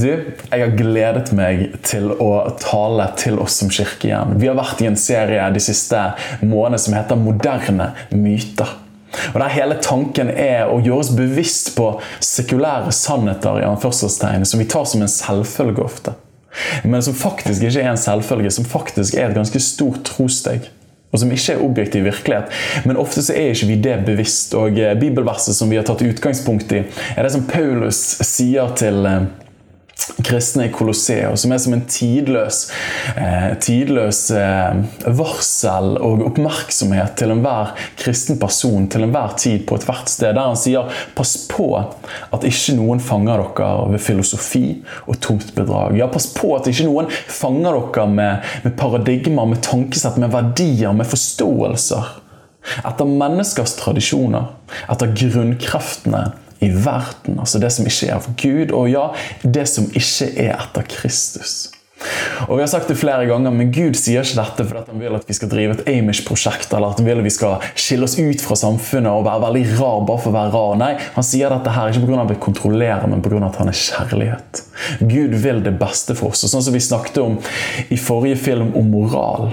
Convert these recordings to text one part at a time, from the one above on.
Du, jeg har gledet meg til å tale til oss som kirke igjen. Vi har vært i en serie de siste månedene som heter 'Moderne myter'. Og der Hele tanken er å gjøre oss bevisst på sekulære sannheter i anførselstegn, som vi tar som en selvfølge ofte. Men som faktisk ikke er en selvfølge, som faktisk er et ganske stort trossteg. Og som ikke er objektiv virkelighet. Men ofte så er ikke vi det bevisst. Og Bibelverset som vi har tatt utgangspunkt i, er det som Paulus sier til kristne i Colosseum, som er som en tidløs, eh, tidløs eh, varsel og oppmerksomhet til enhver kristen person til enhver tid på ethvert sted, der han sier 'pass på at ikke noen fanger dere ved filosofi og tomt bedrag'. Ja, pass på at ikke noen fanger dere med, med paradigmer, med tankesett, med verdier, med forståelser. Etter menneskers tradisjoner, etter grunnkreftene i verden. Altså det som ikke er av Gud, og ja, det som ikke er etter Kristus. Og Vi har sagt det flere ganger, men Gud sier ikke dette fordi han vil at vi skal drive et Amish-prosjekt, eller at han vil at vi skal skille oss ut fra samfunnet og være veldig rar bare for å være rar. Nei, Han sier dette her ikke pga. vi kontrollere, men pga. at han er kjærlighet. Gud vil det beste for oss. Og sånn som vi snakket om i forrige film om moral,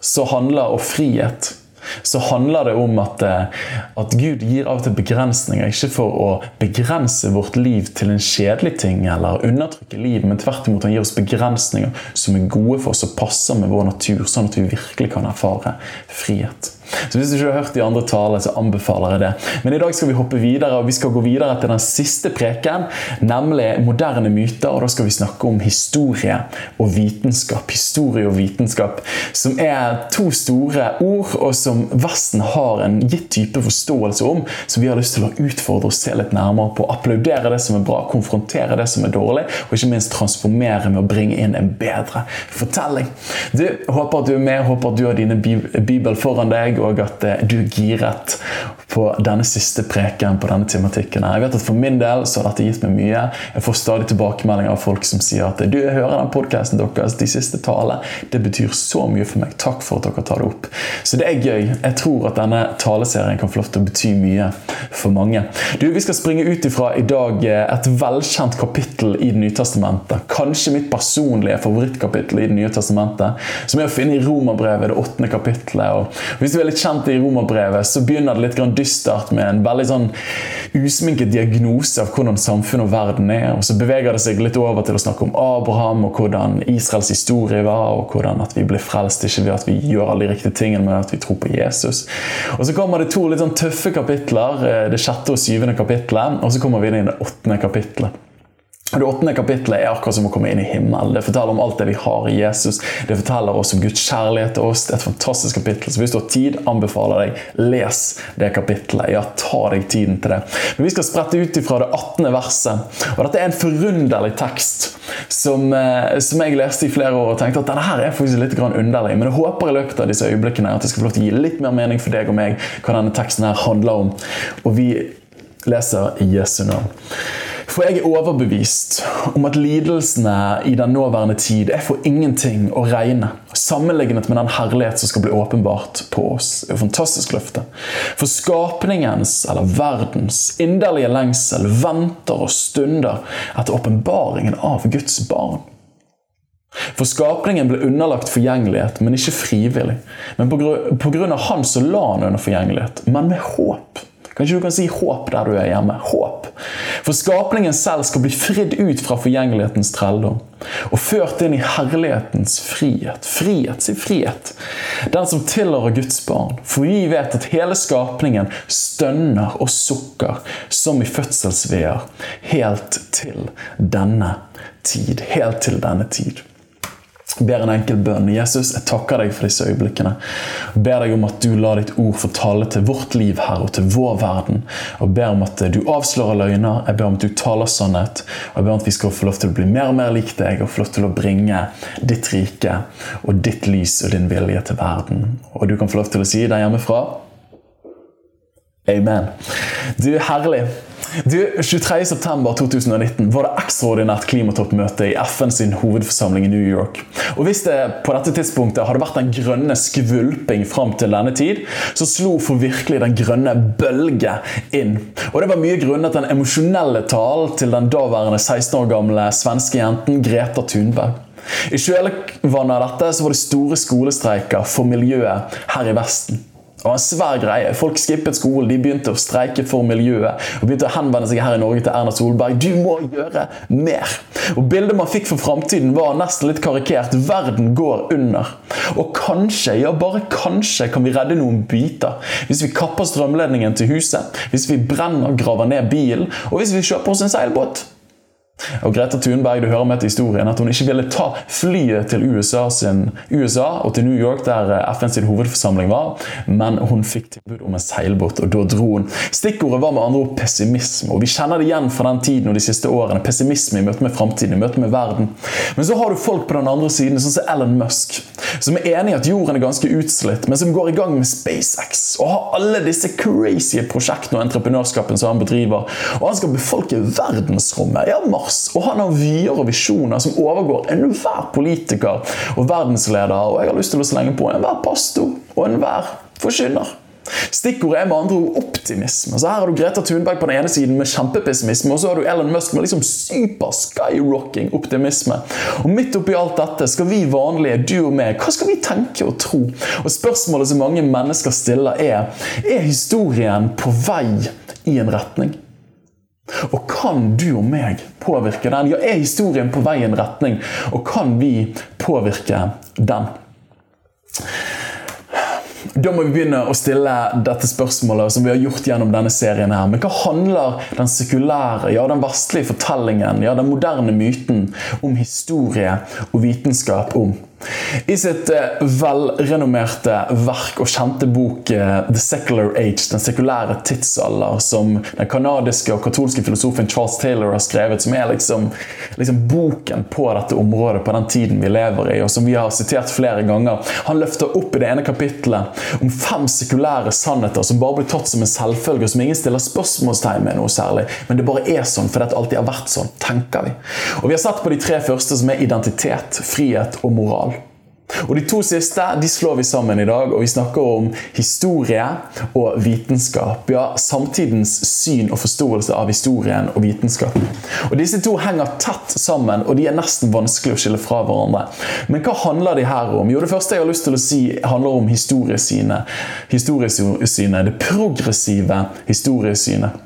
så handler og frihet så handler det om at, eh, at, Gud gir av og til begrensninger. Ikke for å begrense vårt liv til en kjedelig ting eller undertrykke livet, men tvert imot han gir oss begrensninger som er gode for oss og passer med vår natur, sånn at vi virkelig kan erfare frihet. Så Hvis du ikke har hørt de andre talene, så anbefaler jeg det. Men i dag skal vi hoppe videre, og vi skal gå videre til den siste preken, nemlig moderne myter. og Da skal vi snakke om historie og vitenskap. Historie og vitenskap, Som er to store ord, og som Vesten har en gitt type forståelse om, som vi har lyst til å utfordre og se litt nærmere på. Applaudere det som er bra, konfrontere det som er dårlig, og ikke minst transformere med å bringe inn en bedre fortelling. Du, Håper at du er med, håper at du har dine bibel foran deg og at eh, du er giret på denne siste preken på denne tematikken. Jeg vet at For min del så har dette gitt meg mye. Jeg får stadig tilbakemeldinger av folk som sier at du hører den podkasten deres, de siste talene. Det betyr så mye for meg. Takk for at dere tar det opp. Så det er gøy. Jeg tror at denne taleserien kan få lov til å bety mye for mange. Du, Vi skal springe ut ifra i dag eh, et velkjent kapittel i Det nye testamentet. Kanskje mitt personlige favorittkapittel i Det nye testamentet, som er å finne i Romerbrevet, det åttende kapittelet. Og hvis du er litt kjent i Romerbrevet, så begynner det litt dystert med en veldig sånn usminket diagnose av hvordan samfunnet og verden er. Og så beveger det seg litt over til å snakke om Abraham og hvordan Israels historie var, og hvordan at vi blir frelst ikke ved at vi gjør alle de riktige tingene, men at vi tror på Jesus. Og Så kommer det to litt sånn tøffe kapitler, eh, det sjette og syvende kapitlet, og så kommer vi inn i det åttende kapitlet. Det åttende kapittelet er akkurat som å komme inn i himmelen. Det forteller om alt det vi har i Jesus. Det forteller oss om Guds kjærlighet til oss. Det er et fantastisk kapittel. Så hvis du har tid, anbefaler deg les det kapittelet. Ja, ta deg tiden til det. Men Vi skal sprette ut ifra det 18. verset. Og Dette er en forunderlig tekst som, eh, som, jeg leste i flere år og tenkte at denne her er faktisk litt underlig. Men jeg håper i løpet av disse øyeblikkene at det skal få lov til å gi litt mer mening for deg og meg hva denne teksten her handler om. Og vi leser Jesu navn. For jeg er overbevist om at lidelsene i den nåværende tid er for ingenting å regne sammenlignet med den herlighet som skal bli åpenbart på oss. Det er et fantastisk løfte. For skapningens, eller verdens, inderlige lengsel venter og stunder etter åpenbaringen av Guds barn. For skapningen ble underlagt forgjengelighet, men ikke frivillig. Men på grunn av Han så la han under forgjengelighet, men med håp. Kanskje du kan si håp der du er hjemme. Håp. For skapningen selv skal bli fridd ut fra forgjengelighetens trelldom og ført inn i herlighetens frihet. Frihet, si frihet. Den som tilhører Guds barn. For vi vet at hele skapningen stønner og sukker som i fødselsveer helt til denne tid. Helt til denne tid. Ber en enkel bønn. Jesus, jeg takker deg for disse øyeblikkene. Jeg ber deg om at du lar ditt ord få tale til vårt liv her og til vår verden. Og ber om at du avslører løgner. Jeg ber om at du taler sannhet. Og jeg ber om at vi skal få lov til å bli mer og mer lik deg og få lov til å bringe ditt rike og ditt lys og din vilje til verden. Og du kan få lov til å si der hjemmefra Amen. Du, herlig. Du, 23.9.2019 var det ekstraordinært klimatoppmøte i FN sin hovedforsamling i New York. Og Hvis det på dette tidspunktet hadde vært den grønne skvulping fram til denne tid, så slo for virkelig den grønne bølge inn. Og Det var mye grunnet den emosjonelle talen til den daværende 16 år gamle svenske jenten Greta Thunberg. I kjølvannet av dette så var det store skolestreiker for miljøet her i Vesten. Det var en svær greie. Folk skippet skolen, de begynte å streike for miljøet. og begynte å henvende seg her i Norge til Erna Solberg. Du må gjøre mer! Og Bildet man fikk for framtiden, var nesten litt karikert. Verden går under. Og kanskje, ja bare kanskje, kan vi redde noen biter. Hvis vi kapper strømledningen til huset, hvis vi brenner, og graver ned bilen, og hvis vi kjøper oss en seilbåt. Og Greta Thunberg du hører med til historien at hun ikke ville ta flyet til USA, sin, USA og til New York, der eh, FNs hovedforsamling var, men hun fikk tilbud om en seilbåt, og da dro hun. Stikkordet var med andre ord pessimisme. og Vi kjenner det igjen fra den tiden og de siste årene. Pessimisme i møte med framtiden, i møte med verden. Men så har du folk på den andre siden, sånn som Elon Musk, som er enig i at jorden er ganske utslitt, men som går i gang med SpaceX og har alle disse crazy prosjektene og entreprenørskapen som han bedriver. Og han skal befolke verdensrommet. Ja, Mars Mars. Og han har vyer og visjoner som overgår enhver politiker og verdensleder. Og jeg har lyst til å slenge på enhver pastor og enhver forkynner. Stikkordet er med andre ord optimisme. Så Her har du Greta Thunberg på den ene siden med kjempepessimisme, og så har du Elon Musk med liksom super-skyrocking optimisme. Og Midt oppi alt dette skal vi vanlige, du og meg, hva skal vi tenke og tro? Og Spørsmålet som mange mennesker stiller, er er historien på vei i en retning. Og kan du og meg påvirke den? Ja, er historien på vei i en retning, og kan vi påvirke den? Da må vi begynne å stille dette spørsmålet som vi har gjort gjennom denne serien. her. Men hva handler den sekulære, ja, den vestlige fortellingen, ja, den moderne myten om historie og vitenskap om? I sitt eh, velrenommerte verk og kjente bok eh, The Secular Age, den sekulære tidsalder, som den kanadiske og katolske filosofen Charles Taylor har skrevet, som er liksom, liksom, boken på dette området på den tiden vi lever i, og som vi har sitert flere ganger. Han løfter opp i det ene kapittelet om fem sekulære sannheter som bare blir tatt som en selvfølge, og som ingen stiller spørsmålstegn med noe særlig. Men det bare er sånn fordi det alltid har vært sånn, tenker vi. Og Vi har sett på de tre første, som er identitet, frihet og moral. Og De to siste de slår vi sammen i dag, og vi snakker om historie og vitenskap. Ja, Samtidens syn og forståelse av historien og vitenskap. Og Disse to henger tett sammen, og de er nesten vanskelig å skille fra hverandre. Men hva handler de her om? Jo, Det første jeg har lyst til å si, handler om historiesynet. Historiesynet, Det progressive historiesynet.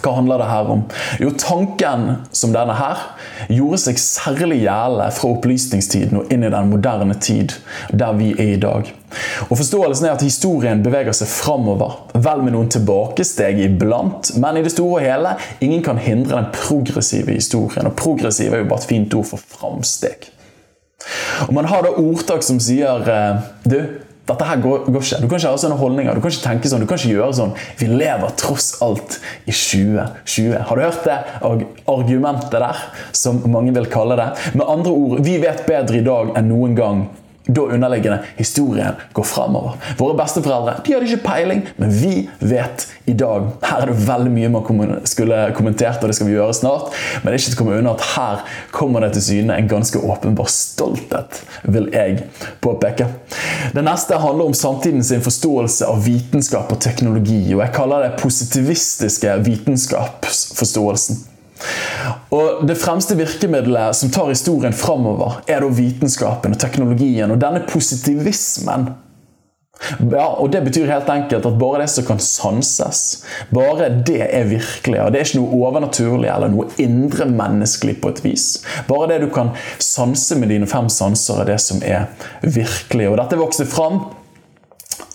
Hva handler det her om? Jo, Tanken som denne her gjorde seg særlig gjeldende fra opplysningstiden og inn i den moderne tid, der vi er i dag. Og Forståelsen er at historien beveger seg framover, vel med noen tilbakesteg iblant, men i det store og hele ingen kan hindre den progressive historien. Og progressiv er jo bare et fint ord for framsteg. Og Man har da ordtak som sier eh, Du, dette her går, går, ikke. Du kan ikke ha sånne holdninger. Du kan ikke tenke sånn, du kan ikke gjøre sånn. Vi lever tross alt i 2020. Har du hørt det argumentet der, som mange vil kalle det? Med andre ord, vi vet bedre i dag enn noen gang da underliggende historien går framover. Våre besteforeldre de hadde ikke peiling, men vi vet i dag. Her er det veldig mye man skulle kommentert, og det skal vi gjøre snart. Men det er ikke til å komme unna at her kommer det til syne en ganske åpenbar stolthet, vil jeg påpeke. Det neste handler om samtidens forståelse av vitenskap og teknologi. og Jeg kaller det positivistiske vitenskapsforståelsen. Og Det fremste virkemidlet som tar historien framover, er da vitenskapen og teknologien. Og denne positivismen ja, og Det betyr helt enkelt at bare det som kan sanses, bare det er virkelig. og Det er ikke noe overnaturlig eller noe indre menneskelig på et vis. Bare det du kan sanse med dine fem sanser, er det som er virkelig. Og Dette vokste fram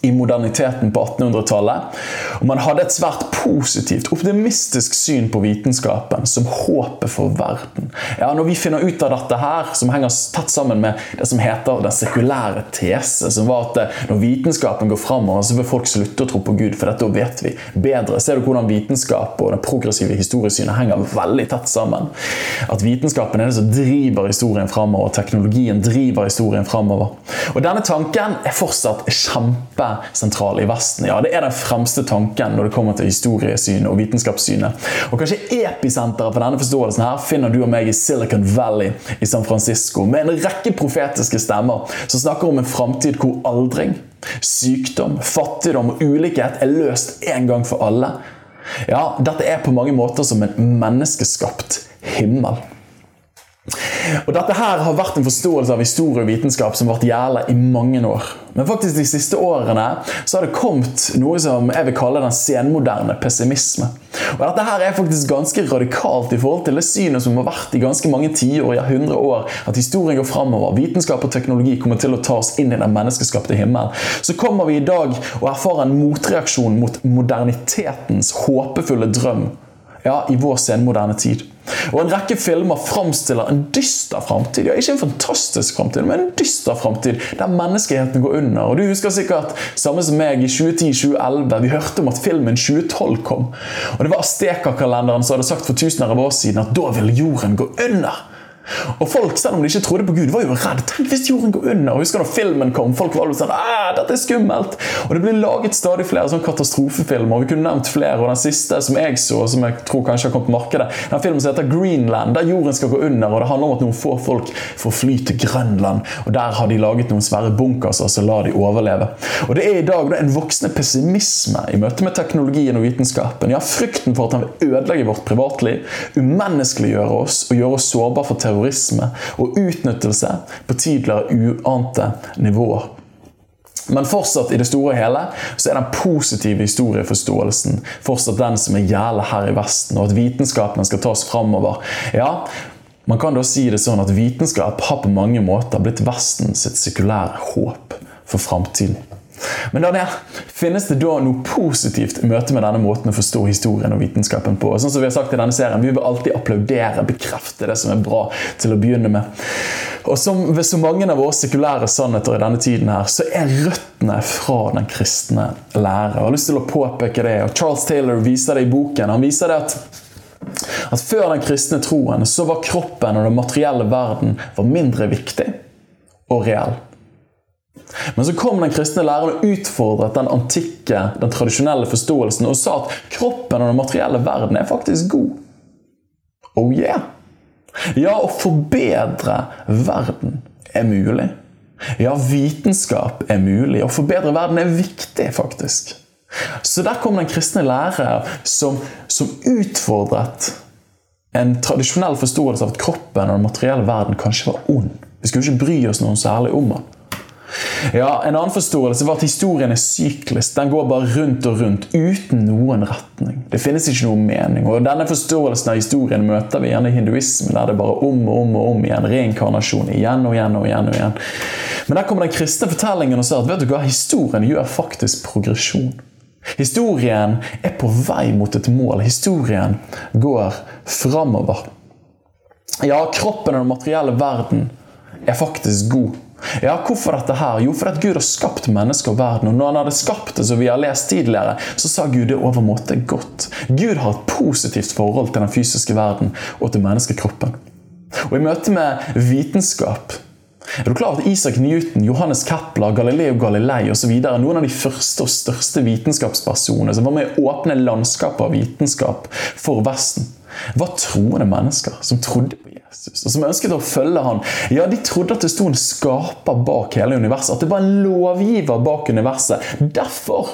i moderniteten på 1800-tallet. Og man hadde et svært positivt, optimistisk syn på vitenskapen som håpet for verden. Ja, Når vi finner ut av dette her, som henger tett sammen med det som heter den sekulære tese, som var at eh, når vitenskapen går framover, så vil folk slutte å tro på Gud, for dette vet vi bedre. Ser du hvordan vitenskap og det progressive historiesynet henger veldig tett sammen? At vitenskapen er det som driver historien framover, og teknologien driver historien framover. Og denne tanken er fortsatt kjempesentral i Vesten. Ja, Det er den fremste tanken når det kommer til historiesynet og vitenskapssynet. Og kanskje episenteret for denne forståelsen her finner du og meg i Silicon Valley i San Francisco, med en rekke profetiske stemmer som snakker om en framtid hvor aldring, sykdom, fattigdom og ulikhet er løst en gang for alle. Ja, dette er på mange måter som en menneskeskapt himmel. Og Dette her har vært en forståelse av historie og vitenskap som har vært gjerdet i mange år. Men faktisk de siste årene så har det kommet noe som jeg vil kalle den senmoderne pessimisme. Og Dette her er faktisk ganske radikalt i forhold til det synet som har vært i ganske mange tiår, ja 100 år, at historien går framover, vitenskap og teknologi kommer til å ta oss inn i den menneskeskapte himmelen. Så kommer vi i dag og erfarer en motreaksjon mot modernitetens håpefulle drøm ja, i vår senmoderne tid. Og En rekke filmer framstiller en dyster framtid. Ja, ikke en fantastisk framtid, men en dyster framtid der menneskeheten går under. Og Du husker sikkert samme som meg i 2010-2011. Vi hørte om at filmen 2012 kom. Og Det var Asteka-kalenderen som hadde sagt for tusener av år siden at da ville jorden gå under. Og folk, selv om de ikke trodde på Gud, var jo redd. Tenk hvis jorden går under. Og husker da filmen kom, folk var sånn ah, dette er skummelt. Og det ble laget stadig flere sånn katastrofefilmer. Vi kunne nevnt flere. Og den siste som jeg så, som jeg tror kanskje har kommet på markedet, den filmen som heter Greenland, der jorden skal gå under. Og det handler om at noen få folk får fly til Grønland. Og der har de laget noen svære bunkerser som lar de overleve. Og det er i dag det er en voksende pessimisme i møte med teknologien og vitenskapen. Ja, frykten for at han vil ødelegge vårt privatliv, umenneskeliggjøre oss og gjøre oss sårbare for terror terrorisme og utnyttelse på tidligere uante nivåer. Men fortsatt i det store og hele så er den positive historieforståelsen fortsatt den som er gjelder her i Vesten, og at vitenskapen skal tas framover. Ja, man kan da si det sånn at Vitenskap har på mange måter blitt Vesten sitt sekulære håp for framtiden. Men Daniel, finnes det da noe positivt i møte med denne måten å forstå historien og vitenskapen på? Sånn som Vi har sagt i denne serien, vi vil alltid applaudere, bekrefte det som er bra til å begynne med. Og som ved så mange av våre sekulære sannheter i denne tiden her, så er røttene fra den kristne lære. Jeg har lyst til å påpeke det, og Charles Taylor viser det i boken. Han viser det at at før den kristne troen så var kroppen og den materielle verden mindre viktig og reell. Men så kom den kristne læreren og utfordret den antikke, den tradisjonelle forståelsen og sa at kroppen og den materielle verden er faktisk god. Oh yeah! Ja, å forbedre verden er mulig. Ja, vitenskap er mulig. Å forbedre verden er viktig, faktisk. Så der kom den kristne lærer som, som utfordret en tradisjonell forståelse av at kroppen og den materielle verden kanskje var ond. Vi skulle ikke bry oss noe særlig om den. Ja, En annen forståelse var at historien er syklisk. Den går bare rundt og rundt uten noen retning. Det finnes ikke noen mening. Og Denne forståelsen av historien møter vi gjerne i hinduismen, der det bare om og om og om igjen. Reinkarnasjon igjen og igjen og igjen. og igjen. Men der kommer den kristne fortellingen og sier at vet du hva, historien gjør faktisk progresjon. Historien er på vei mot et mål. Historien går framover. Ja, kroppen og den materielle verden er faktisk god. Ja, Hvorfor dette her? Jo, fordi at Gud har skapt mennesker og verden. Og når han hadde skapt det, som vi har lest tidligere, så sa Gud det overmåte godt. Gud har et positivt forhold til den fysiske verden og til menneskekroppen. Og i møte med vitenskap er du klar at Isak Newton, Johannes Kepler, Galileo Galilei osv. noen av de første og største vitenskapspersonene som var med å åpne landskapet av vitenskap for Vesten, var troende mennesker som trodde på Jesus, og som ønsket å følge han. Ja, De trodde at det sto en skaper bak hele universet, at det var en lovgiver bak universet. Derfor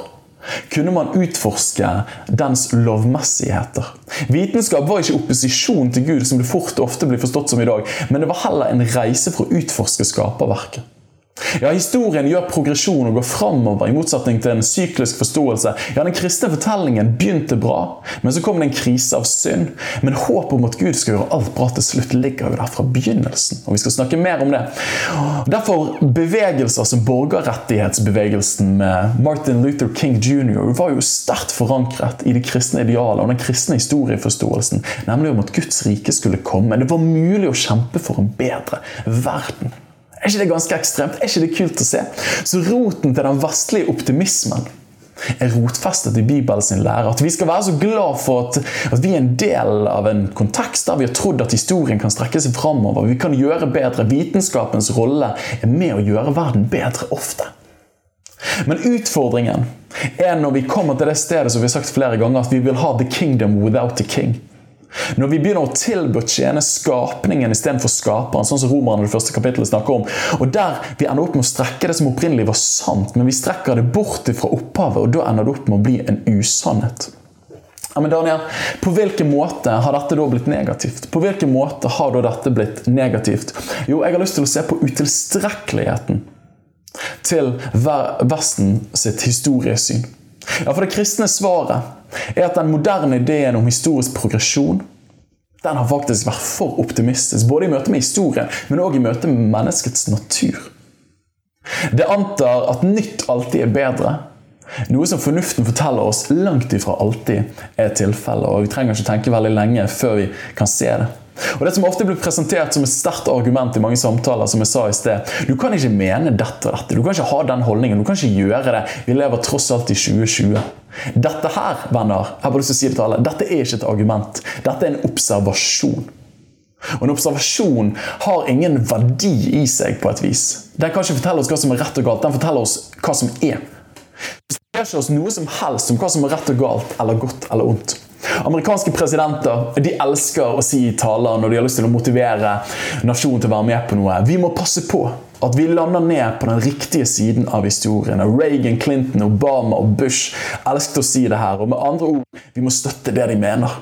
kunne man utforske dens lovmessigheter. Vitenskap var ikke opposisjon til Gud, som det fort ofte blir forstått som i dag, men det var heller en reise for å utforske skaperverket. Ja, Historien gjør progresjon og går framover, i motsetning til en syklisk forståelse. Ja, Den kristne fortellingen begynte bra, men så kom det en krise av synd. Men håpet om at Gud skal gjøre alt bra til slutt, ligger jo der fra begynnelsen. Og vi skal snakke mer om det. Derfor bevegelser som borgerrettighetsbevegelsen med Martin Luther King jr. var jo sterkt forankret i det kristne idealet og den kristne historieforståelsen, nemlig om at Guds rike skulle komme. Det var mulig å kjempe for en bedre verden. Er ikke det ganske ekstremt? Er ikke det kult å se? Så roten til den vestlige optimismen er rotfestet i Bibelen sin lære. At vi skal være så glad for at, at, vi er en del av en kontekst der vi har trodd at historien kan strekke seg framover. Vi kan gjøre bedre. Vitenskapens rolle er med å gjøre verden bedre ofte. Men utfordringen er når vi kommer til det stedet som vi har sagt flere ganger, at vi vil ha the kingdom without the king. Når vi begynner å tilby tjene skapningen istedenfor skaperen, sånn som romerne det første kapittelet snakker om, og der vi ender opp med å strekke det som opprinnelig var sant, men vi strekker det bort fra opphavet, og da ender det opp med å bli en usannhet. Ja, men Daniel, På hvilken måte har dette da blitt negativt? På hvilken måte har da dette blitt negativt? Jo, jeg har lyst til å se på utilstrekkeligheten til Vesten sitt historiesyn. Ja, For det kristne svaret er at den moderne ideen om historisk progresjon den har faktisk vært for optimistisk, både i møte med historien, men òg i møte med menneskets natur. Det antar at nytt alltid er bedre, noe som fornuften forteller oss langt ifra alltid er tilfellet. Og vi trenger ikke tenke veldig lenge før vi kan se det. Og Det som ofte blir presentert som et sterkt argument i mange samtaler, som jeg sa i sted Du kan ikke mene dette og dette. Du kan ikke ha den holdningen. Du kan ikke gjøre det. Vi lever tross alt i 2020. Dette her, venner, jeg har lyst til å si det til alle, dette er ikke et argument. Dette er en observasjon. Og En observasjon har ingen verdi i seg, på et vis. Den kan ikke fortelle oss hva som er rett og galt, den forteller oss hva som er. Det sier ikke oss noe som helst om hva som er rett og galt, eller godt eller ondt. Amerikanske presidenter de elsker å si i taler når de har lyst til å motivere nasjonen til å være med på noe. Vi må passe på at vi lander ned på den riktige siden av historien. Reagan, Clinton, Obama og Bush elsket å si det her. Og med andre ord, vi må støtte det de mener.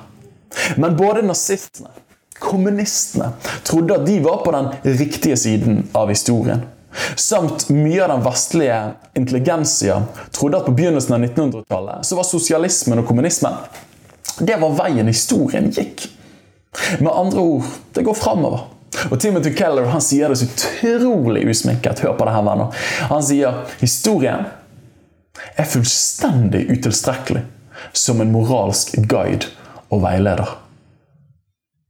Men både nazistene, kommunistene, trodde at de var på den riktige siden av historien. Samt mye av den vestlige intelligensia trodde at på begynnelsen av 1900-tallet så var sosialismen og kommunismen det var veien historien gikk. Med andre ord det går framover. Og Timothy Keller han sier det så utrolig usminket. Hør på det her, venner. Han sier historien er fullstendig utilstrekkelig som en moralsk guide og veileder.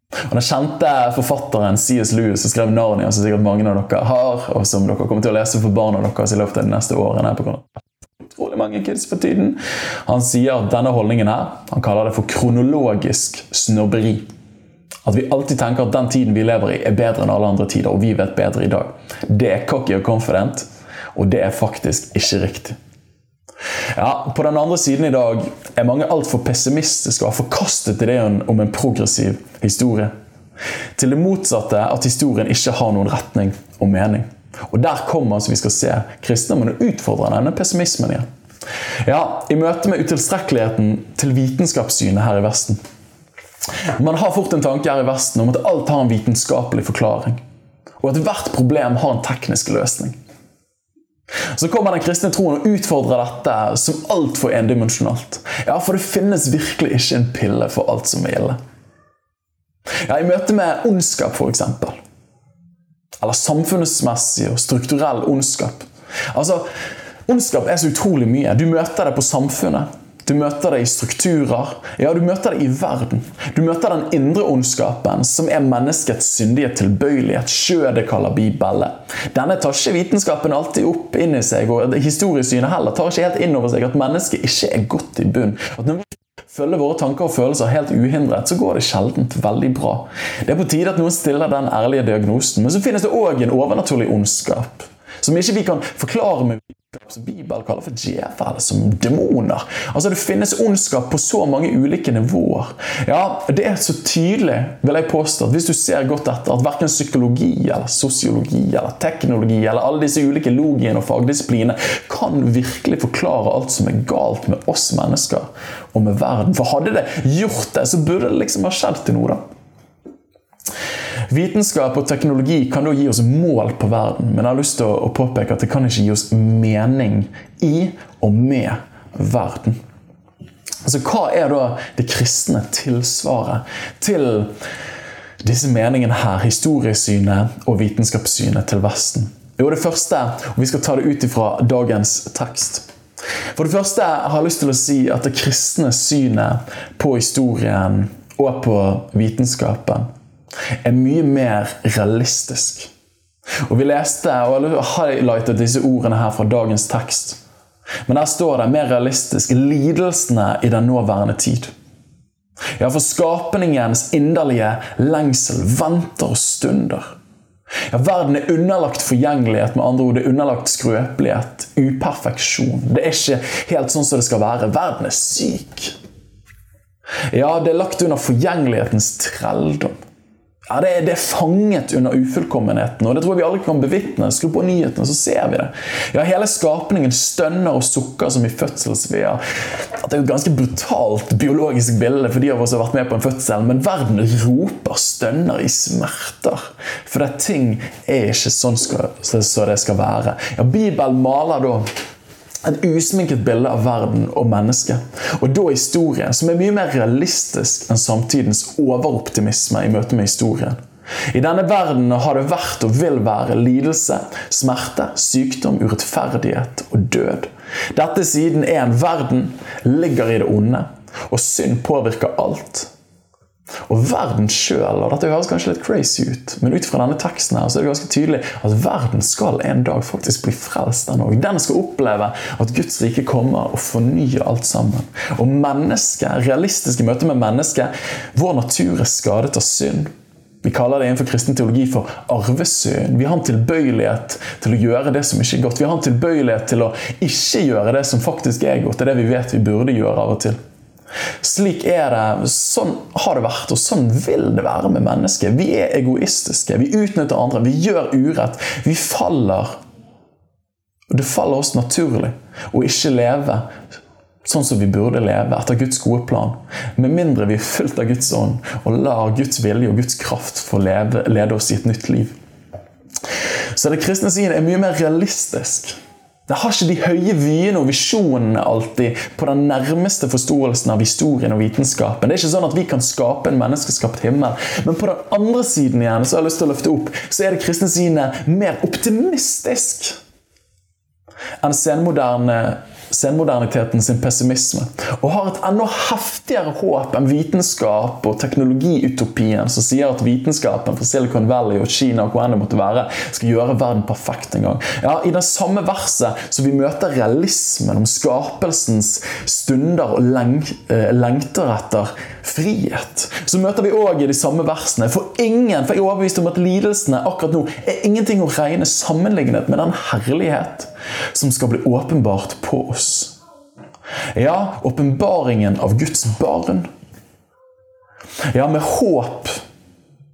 Og Den kjente forfatteren C.S. Lewis som skrev 'Narnia', som sikkert mange av dere har, og som dere kommer til å lese for barna deres i løpet av de neste årene. Utrolig mange kids for tiden. Han sier at denne holdningen her, han kaller det for kronologisk snobberi. At vi alltid tenker at den tiden vi lever i, er bedre enn alle andre tider, og vi vet bedre i dag. Det er cocky og confident, og det er faktisk ikke riktig. Ja, På den andre siden i dag er mange altfor pessimistiske og har forkastet ideen om en progressiv historie. Til det motsatte at historien ikke har noen retning og mening. Og Der kommer som vi skal se, kristendommen og utfordrer denne pessimismen igjen. Ja, I møte med utilstrekkeligheten til vitenskapssynet her i Vesten. Man har fort en tanke her i Vesten om at alt har en vitenskapelig forklaring. Og at hvert problem har en teknisk løsning. Så kommer den kristne troen og utfordrer dette som altfor endimensjonalt. Ja, for det finnes virkelig ikke en pille for alt som er ille. Ja, I møte med ondskap, f.eks eller samfunnsmessig og strukturell ondskap. Altså, Ondskap er så utrolig mye. Du møter det på samfunnet. Du møter det i strukturer. Ja, du møter det i verden. Du møter den indre ondskapen, som er menneskets syndige tilbøyelighet. Skjødet kaller Bibelen. Denne tar ikke vitenskapen alltid opp inn i seg, og historiesynet heller tar ikke helt inn over seg at mennesket ikke er godt i bunn. At når vi følger våre tanker og følelser helt uhindret, så går det sjelden veldig bra. Det er på tide at noen stiller den ærlige diagnosen. Men så finnes det òg en overnaturlig ondskap som ikke vi kan forklare med Bibelen kaller for djevel, som demoner. Altså Det finnes ondskap på så mange ulike nivåer. Ja, Det er så tydelig, vil jeg påstå, at hvis du ser godt etter, at verken psykologi eller sosiologi eller teknologi eller alle disse ulike logiene og fagdisiplinene kan virkelig forklare alt som er galt med oss mennesker og med verden. For hadde det gjort det, så burde det liksom ha skjedd til noe, da. Vitenskap og teknologi kan da gi oss mål på verden, men jeg har lyst til å påpeke at det kan ikke gi oss mening i og med verden. Altså, Hva er da det kristne tilsvaret til disse meningene her, historiesynet og vitenskapssynet til Vesten? Jo, det første, og vi skal ta det ut ifra dagens tekst. For det første jeg har lyst til å si at det kristne synet på historien og på vitenskapen er mye mer realistisk. Og Vi leste og highlightet disse ordene her fra dagens tekst. Men der står det mer realistisk lidelsene i den nåværende tid. Ja, for skapningens inderlige lengsel venter og stunder. Ja, Verden er underlagt forgjengelighet, med andre ord det er underlagt skrøpelighet, uperfeksjon. Det er ikke helt sånn som det skal være. Verden er syk. Ja, det er lagt under forgjengelighetens trelldom. Ja, det er, det er, fanget under ufullkommenheten, og det tror jeg vi alle kan bevitne. Skru på nyhetene, så ser vi det. Ja, Hele skapningen stønner og sukker som i fødselsvea. Det er jo et ganske brutalt biologisk bilde for de av oss som har vært med på en fødsel, men verden roper, stønner i smerter. For det ting er ikke sånn som det skal være. Ja, Bibelen maler da et usminket bilde av verden og mennesket. Og da historien, som er mye mer realistisk enn samtidens overoptimisme i møte med historien. I denne verden har det vært og vil være lidelse, smerte, sykdom, urettferdighet og død. Dette siden er en verden ligger i det onde, og synd påvirker alt. Og verden sjøl og Dette høres kanskje litt crazy ut, men ut fra denne teksten her, så er det ganske tydelig at verden skal en dag faktisk bli frelst. Den, den skal oppleve at Guds rike kommer og fornyer alt sammen. Og mennesket, realistiske møter med mennesket Vår natur er skadet av synd. Vi kaller det innenfor kristen teologi for arvesynd. Vi har en tilbøyelighet til å gjøre det som ikke er godt. Vi har en tilbøyelighet til å ikke gjøre det som faktisk er godt. Det er det vi vet vi burde gjøre av og til. Slik er det, sånn har det vært, og sånn vil det være med mennesket. Vi er egoistiske, vi utnytter andre, vi gjør urett. Vi faller. Og det faller oss naturlig å ikke leve sånn som vi burde leve, etter Guds gode plan. Med mindre vi er fullt av Guds ånd og lar Guds vilje og Guds kraft få leve, lede oss i et nytt liv. Så det kristne synet er mye mer realistisk. Det har ikke de høye vyene og visjonene alltid på den nærmeste forståelsen av historien og vitenskapen. Det er ikke sånn at vi kan skape en menneskeskapt himmel. Men på den andre siden igjen så har jeg lyst til å løfte opp, så er det kristne synet mer optimistisk enn senmoderne senmoderniteten sin pessimisme, og har et enda heftigere håp enn vitenskap og teknologiutopien som sier at vitenskapen fra Silicon Valley og Kina og hvor enn det måtte være, skal gjøre verden perfekt en gang. Ja, I det samme verset som vi møter realismen om skapelsens stunder og leng eh, lengter etter frihet, så møter vi òg i de samme versene For ingen, for jeg er overbevist om at lidelsene akkurat nå er ingenting å regne sammenlignet med den herlighet som skal bli åpenbart på oss. Ja, åpenbaringen av Guds barn. Ja, med håp.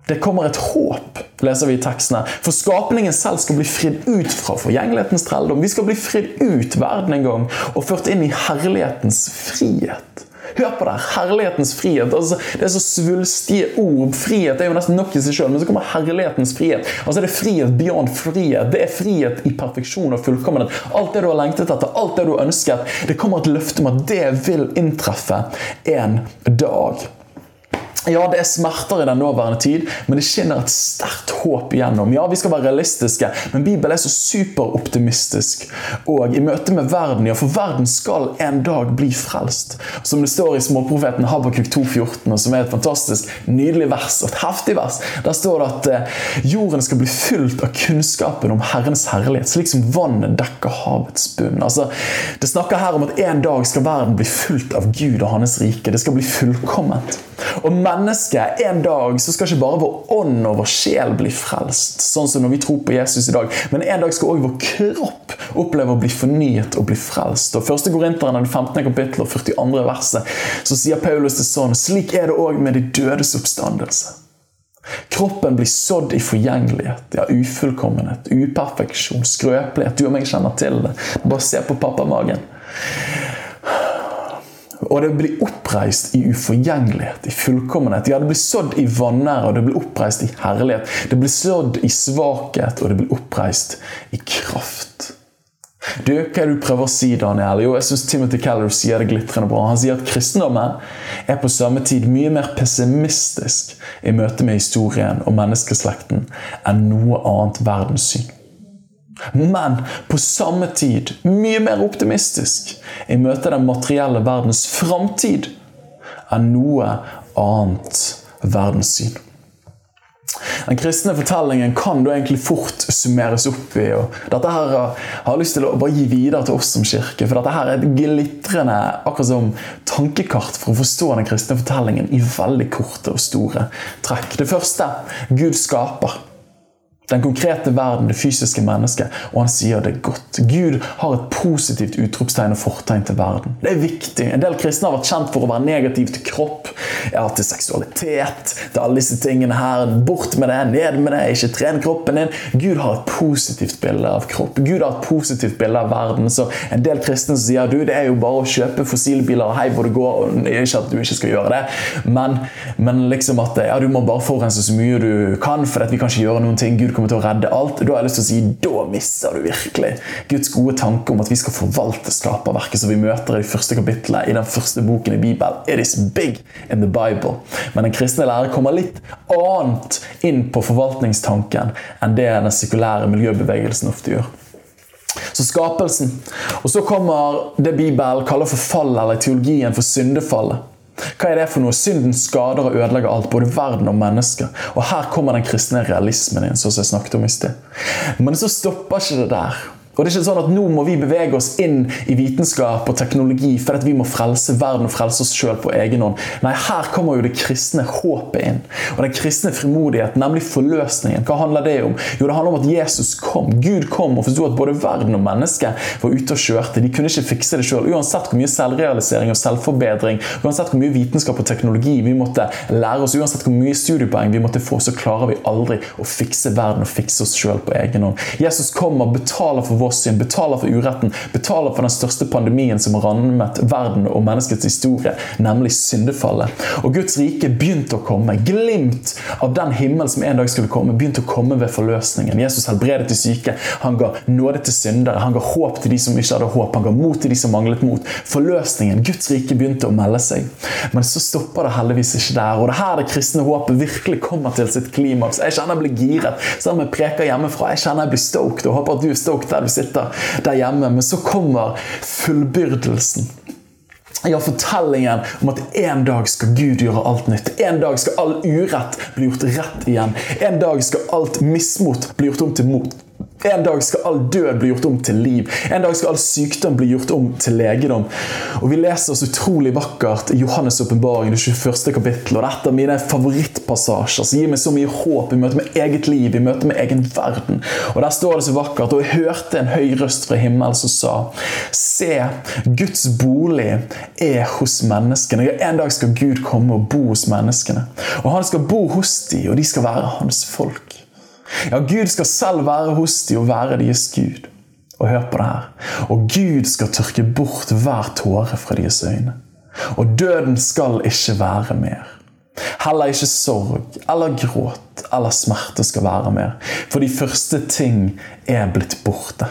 Det kommer et håp, leser vi i tekstene. For skapningen selv skal bli fridd ut fra forgjengelighetens trelldom. Vi skal bli fridd ut verden en gang og ført inn i herlighetens frihet. Hør på det! Herlighetens frihet. Altså, det er så svulstige ord. Frihet er jo nesten nok i seg sjøl, men så kommer herlighetens frihet. Altså Det er frihet beyond frihet. Det er frihet i perfeksjon og fullkommenhet. Alt det du har lengtet etter, alt det du har ønsket. Det kommer et løfte om at det vil inntreffe en dag. Ja, det er smerter i den nåværende tid, men det skinner et sterkt håp igjennom. Ja, vi skal være realistiske, men Bibelen er så superoptimistisk. Og i møte med verden, ja, for verden skal en dag bli frelst. Som det står i småprofeten Habakuk 2,14, som er et fantastisk nydelig vers, et heftig vers. Der står det at eh, jorden skal bli fylt av kunnskapen om Herrens herlighet, slik som vannet dekker havets bunn. Altså, det snakker her om at en dag skal verden bli fylt av Gud og hans rike. Det skal bli fullkomment. Og mennesket, en dag så skal ikke bare vår ånd og vår sjel bli frelst, sånn som når vi tror på Jesus i dag, men en dag skal òg vår kropp oppleve å bli fornyet og bli frelst. Og 1. Korinteren, 15. kapittel og 42. verset, så sier Paulus det sånn Slik er det òg med de dødes oppstandelse. Kroppen blir sådd i forgjengelighet, ja, ufullkommenhet, uperfeksjon, skrøpelighet. Du og meg kjenner til det. Bare se på pappamagen. Og det blir oppreist i uforgjengelighet, i fullkommenhet. Ja, det blir sådd i vanære, og det blir oppreist i herlighet. Det blir sådd i svakhet, og det blir oppreist i kraft. Du, hva er det du prøver å si, Daniel? Jo, jeg synes Timothy Keller sier det glitrende bra. Han sier at kristendommen er på samme tid mye mer pessimistisk i møte med historien og menneskeslekten enn noe annet verdenssyn. Men på samme tid mye mer optimistisk i møte den materielle verdens framtid enn noe annet verdenssyn. Den kristne fortellingen kan da egentlig fort summeres opp i. og Dette her har jeg lyst til å bare gi videre til oss som kirke. For dette her er et glitrende akkurat som tankekart for å forstå den kristne fortellingen i veldig korte og store trekk. Det første Gud skaper. Den konkrete verden, det fysiske mennesket. Og han sier det godt. Gud har et positivt utropstegn og fortegn til verden. Det er viktig. En del kristne har vært kjent for å være negativ til kropp, ja, til seksualitet, til alle disse tingene her. Bort med det, ned med det, ikke tren kroppen din. Gud har et positivt bilde av kropp. Gud har et positivt bilde av verden. Så en del kristne sier du, det er jo bare å kjøpe fossilbiler og hei hvor det går. og Ikke at du ikke skal gjøre det, men, men liksom at ja, du må bare forurense så mye du kan, for at vi kan ikke gjøre noen ting. Gud kommer til å redde alt. Da har jeg lyst til å si, da misser du virkelig Guds gode tanke om at vi skal forvalte skaperverket som vi møter i de første kapitlene i den første boken i Bibelen. It is big in the Bible. Men den kristne lærer kommer litt annet inn på forvaltningstanken enn det den sekulære miljøbevegelsen ofte gjør. Så skapelsen. Og så kommer det Bibelen kaller for fall, eller teologien for syndefallet. Hva er det for noe? Synden skader og ødelegger alt, både verden og mennesker. Og Her kommer den kristne realismen inn. som jeg snakket om i sted. Men så stopper ikke det der. Og det er ikke sånn at Nå må vi bevege oss inn i vitenskap og teknologi for at vi må frelse verden og frelse oss sjøl på egen hånd. Nei, her kommer jo det kristne håpet inn. Og den kristne frimodigheten, nemlig forløsningen. Hva handler det om? Jo, Det handler om at Jesus kom. Gud kom og forsto at både verden og mennesket var ute og kjørte. De kunne ikke fikse det sjøl. Uansett hvor mye selvrealisering og selvforbedring, uansett hvor mye vitenskap og teknologi vi måtte lære oss, uansett hvor mye studiepoeng vi måtte få, så klarer vi aldri å fikse verden og fikse oss sjøl på egen hånd. Jesus kommer betaler for vår vår synd, betaler for uretten, betaler for den største pandemien som har rammet verden og menneskets historie, nemlig syndefallet. Og Guds rike begynte å komme. Glimt av den himmel som en dag skulle komme, begynte å komme ved forløsningen. Jesus helbredet de syke, han ga nåde til syndere, han ga håp til de som ikke hadde håp, han ga mot til de som manglet mot. Forløsningen, Guds rike begynte å melde seg. Men så stopper det heldigvis ikke der. Og det her det kristne håpet virkelig kommer til sitt klimaks. Jeg kjenner jeg blir giret, selv om jeg preker hjemmefra. Jeg kjenner jeg blir stoked, og håper at du er stoked der du sitter der hjemme. Men så kommer fullbyrdelsen. Ja, fortellingen om at en dag skal Gud gjøre alt nytt. En dag skal all urett bli gjort rett igjen. En dag skal alt mismot bli gjort om til mot. En dag skal all død bli gjort om til liv. En dag skal all sykdom bli gjort om til legedom. Og Vi leser oss utrolig vakkert i Johannes' åpenbaring, det 21. kapittel. Og dette er mine favorittpassasjer som gir meg så mye håp i møte med eget liv, i møte med egen verden. Og Der står det så vakkert, og jeg hørte en høy røst fra himmelen som sa Se, Guds bolig er hos menneskene. En dag skal Gud komme og bo hos menneskene. Og han skal bo hos dem, og de skal være hans folk. Ja, Gud skal selv være hos dem og være deres Gud. Og hør på det her. Og Gud skal tørke bort hver tåre fra deres øyne. Og døden skal ikke være mer. Heller ikke sorg eller gråt eller smerte skal være mer, for de første ting er blitt borte.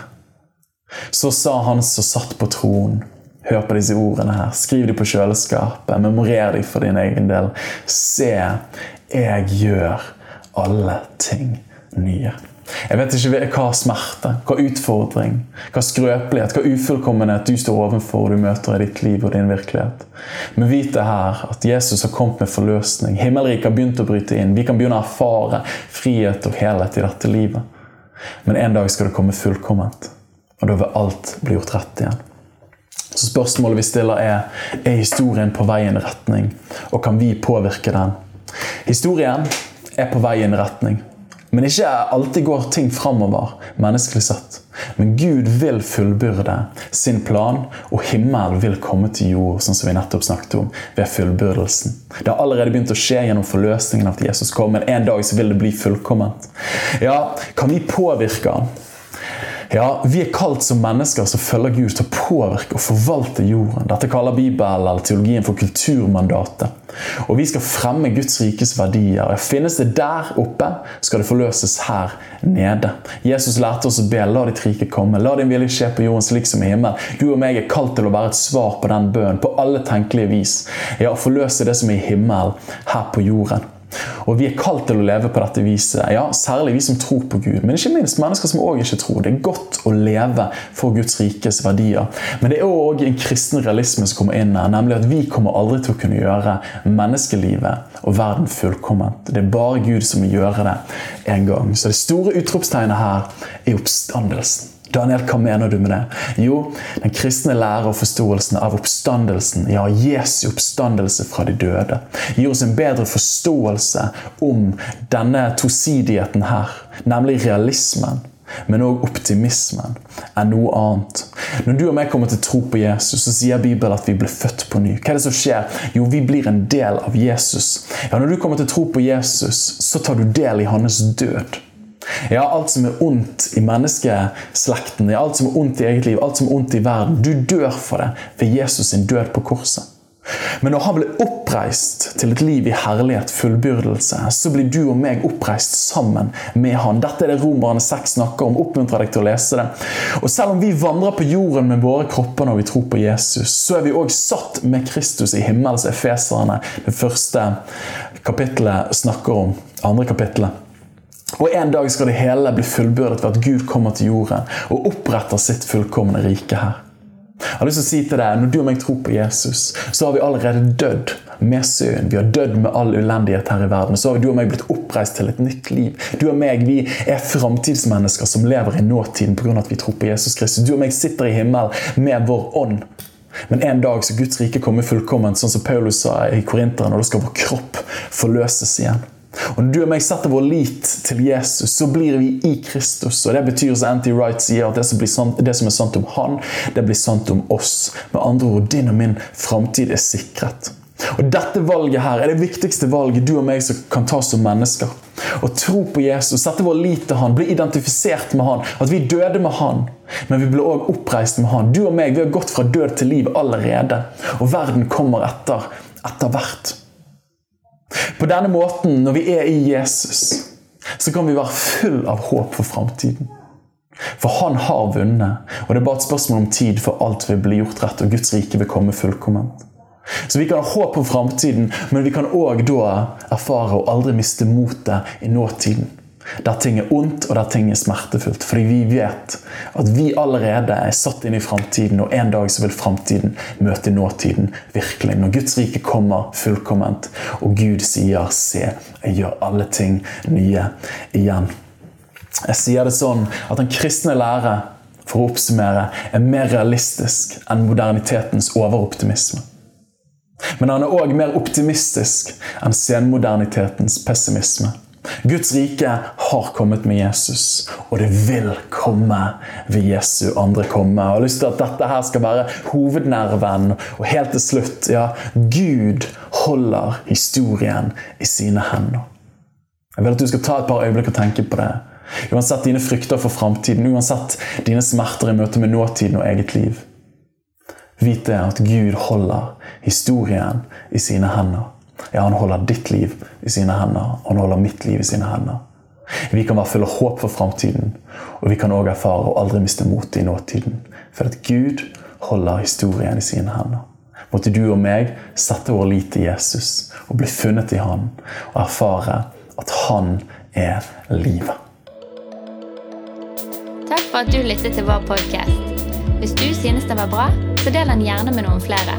Så sa han som satt på tronen. Hør på disse ordene her. Skriv dem på kjøleskapet. Memorer dem for din egen del. Se, jeg gjør alle ting nye. Jeg vet ikke hva smerte, hva utfordring, hva skrøpelighet, hva ufullkommenhet du står overfor og du møter i ditt liv og din virkelighet. Men vit det her at Jesus har kommet med forløsning. Himmelriket har begynt å bryte inn. Vi kan begynne å erfare frihet og helhet i dette livet. Men en dag skal det komme fullkomment, og da vil alt bli gjort rett igjen. Så spørsmålet vi stiller er er historien på vei i en retning, og kan vi påvirke den? Historien er på vei i en retning. Men ikke alltid går ting framover, menneskelig sett. Men Gud vil fullbyrde sin plan, og himmelen vil komme til jord, sånn som vi nettopp snakket om, ved fullbyrdelsen. Det har allerede begynt å skje gjennom forløsningen av at Jesus kom, men en dag så vil det bli fullkomment. Ja, kan vi påvirke han? Ja, Vi er kalt som mennesker som følger Gud til å påvirke og forvalte jorden. Dette kaller Bibelen eller teologien for kulturmandatet. Og Vi skal fremme Guds rikes verdier. Finnes det der oppe, skal det forløses her nede. Jesus lærte oss å be la ditt rike komme, la din vilje skje på jorden slik som i himmelen. Du og meg er kalt til å være et svar på den bønnen på alle tenkelige vis. Ja, forløse det som er i himmelen, her på jorden. Og Vi er kalt til å leve på dette viset, ja, særlig vi som tror på Gud. Men ikke minst mennesker som òg ikke tror. Det er godt å leve for Guds rikes verdier. Men det er òg en kristen realisme som kommer inn her, nemlig at vi kommer aldri til å kunne gjøre menneskelivet og verden fullkomment. Det er bare Gud som vil gjøre det en gang. Så det store utropstegnet her er oppstandelsen. Daniel, hva mener du med det? Jo, den kristne lære og forståelsen av oppstandelsen, ja, Jesu oppstandelse fra de døde, gir oss en bedre forståelse om denne tosidigheten her, nemlig realismen. Men òg optimismen enn noe annet. Når du og meg kommer til tro på Jesus, så sier Bibelen at vi blir født på ny. Hva er det som skjer? Jo, vi blir en del av Jesus. Ja, Når du kommer til tro på Jesus, så tar du del i hans død. Ja, alt som er ondt i menneskeslekten, ja, alt som er ondt i eget liv, alt som er ondt i verden. Du dør for det ved Jesus sin død på korset. Men når han ble oppreist til et liv i herlighet, fullbyrdelse, så blir du og meg oppreist sammen med han. Dette er det Romerne 6 snakker om. Oppmuntrer deg til å lese det. Og Selv om vi vandrer på jorden med våre kropper når vi tror på Jesus, så er vi òg satt med Kristus i himmels efeserne. Det første kapittelet snakker om. Andre kapittelet. Og En dag skal det hele bli fullbyrdet ved at Gud kommer til jorden og oppretter sitt fullkomne rike her. Jeg har lyst til å si til deg, Når du og meg tror på Jesus, så har vi allerede dødd med synd. Vi har dødd med all ulendighet her i verden. Så har du og meg blitt oppreist til et nytt liv. Du og meg vi er framtidsmennesker som lever i nåtiden pga. at vi tror på Jesus Kristus. Du og meg sitter i himmelen med vår ånd. Men en dag skal Guds rike komme fullkomment, sånn som Paulus sa i Korinteren, og da skal vår kropp forløses igjen. Og Når du og meg setter vår lit til Jesus, så blir vi i Kristus. og Det betyr som Anti Wright sier, at det som, sant, det som, er sant om han, det blir sant om oss. Med andre ord, din og min framtid er sikret. Og Dette valget her er det viktigste valget du og meg som kan ta som mennesker. Å tro på Jesus, sette vår lit til han, bli identifisert med han. At vi døde med han, men vi ble òg oppreist med han. Du og meg vi har gått fra død til liv allerede. Og verden kommer etter etter hvert. På denne måten, når vi er i Jesus, så kan vi være full av håp for framtiden. For han har vunnet, og det er bare et spørsmål om tid for alt vil bli gjort rett, og Guds rike vil komme fullkomment. Så vi kan ha håp om framtiden, men vi kan òg da erfare å aldri miste motet i nåtiden. Der ting er ondt, og der ting er smertefullt. Fordi vi vet at vi allerede er satt inn i framtiden, og en dag så vil framtiden møte nåtiden virkelig. Når Guds rike kommer fullkomment, og Gud sier 'se, jeg gjør alle ting nye igjen'. Jeg sier det sånn at den kristne lære for å oppsummere, er mer realistisk enn modernitetens overoptimisme. Men han er òg mer optimistisk enn senmodernitetens pessimisme. Guds rike har kommet med Jesus, og det vil komme ved Jesu andre komme. Jeg har lyst til at dette her skal være hovednerven. Og helt til slutt ja, Gud holder historien i sine hender. Jeg vil at du skal ta et par øyeblikk og tenke på det. Uansett dine frykter for framtiden, uansett dine smerter i møte med nåtiden og eget liv. Vit det at Gud holder historien i sine hender. Ja, han holder ditt liv i sine hender, han holder mitt liv i sine hender. Vi kan være fulle av håp for framtiden, og vi kan òg erfare å aldri miste motet i nåtiden. For at Gud holder historien i sine hender. Måtte du og meg sette vår lit til Jesus og bli funnet i Han, og erfare at Han er livet. Takk for at du lyttet til vår podkast. Hvis du synes det var bra, så del den gjerne med noen flere.